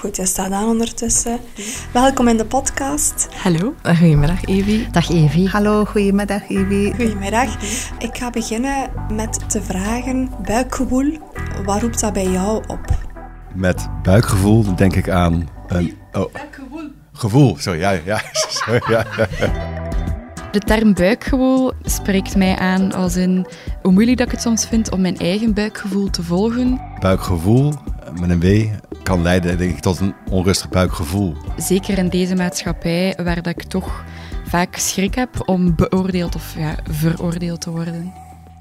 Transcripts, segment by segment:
Goed, je staat aan ondertussen. Welkom in de podcast. Hallo, goedemiddag Evie. Dag Evie. Hallo, goedemiddag Evie. Goedemiddag. Ik ga beginnen met te vragen, buikgevoel, wat roept dat bij jou op? Met buikgevoel denk ik aan een... Oh, gevoel, sorry, ja, ja, sorry, ja. De term buikgevoel spreekt mij aan als in hoe moeilijk dat ik het soms vind om mijn eigen buikgevoel te volgen. Buikgevoel, met een W, kan leiden denk ik tot een onrustig buikgevoel. Zeker in deze maatschappij waar dat ik toch vaak schrik heb om beoordeeld of ja, veroordeeld te worden.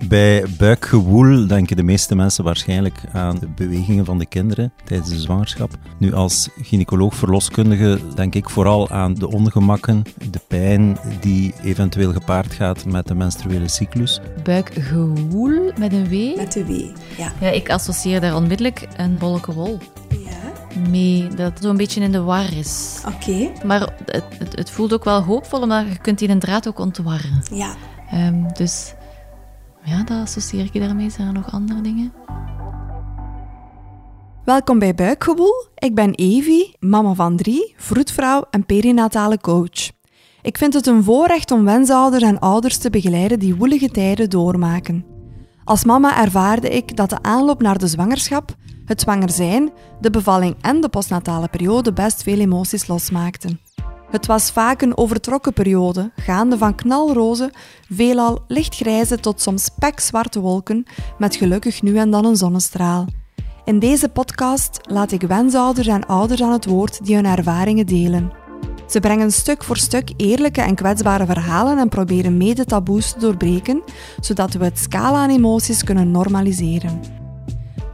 Bij buikgewoel denken de meeste mensen waarschijnlijk aan de bewegingen van de kinderen tijdens de zwangerschap. Nu, als gynaecoloog-verloskundige denk ik vooral aan de ongemakken, de pijn die eventueel gepaard gaat met de menstruele cyclus. Buikgewoel met een W? Met de W, ja. Ja, ik associeer daar onmiddellijk een bolleke wol mee, dat het zo'n beetje in de war is. oké. Maar het, het, het voelt ook wel hoopvol, omdat je kunt die een draad ook ontwarren. Ja. Ehm, dus ja, dat associeer ik daarmee. Zijn er nog andere dingen? Welkom bij Buikgewoel. Ik ben Evie, mama van drie, vroedvrouw en perinatale coach. Ik vind het een voorrecht om wensouders en ouders te begeleiden die woelige tijden doormaken. Als mama ervaarde ik dat de aanloop naar de zwangerschap, het zwanger zijn, de bevalling en de postnatale periode best veel emoties losmaakten. Het was vaak een overtrokken periode, gaande van knalroze, veelal lichtgrijze tot soms pekzwarte wolken, met gelukkig nu en dan een zonnestraal. In deze podcast laat ik wensouders en ouders aan het woord die hun ervaringen delen. Ze brengen stuk voor stuk eerlijke en kwetsbare verhalen en proberen mede taboes te doorbreken, zodat we het scala aan emoties kunnen normaliseren.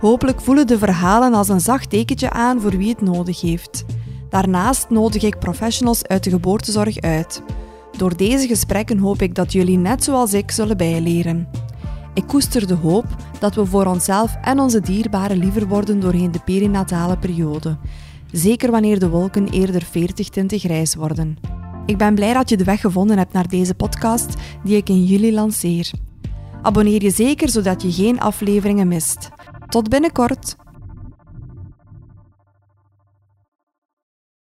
Hopelijk voelen de verhalen als een zacht tekentje aan voor wie het nodig heeft. Daarnaast nodig ik professionals uit de geboortezorg uit. Door deze gesprekken hoop ik dat jullie net zoals ik zullen bijleren. Ik koester de hoop dat we voor onszelf en onze dierbaren liever worden doorheen de perinatale periode. Zeker wanneer de wolken eerder 40 tinten grijs worden. Ik ben blij dat je de weg gevonden hebt naar deze podcast die ik in juli lanceer. Abonneer je zeker zodat je geen afleveringen mist. Tot binnenkort!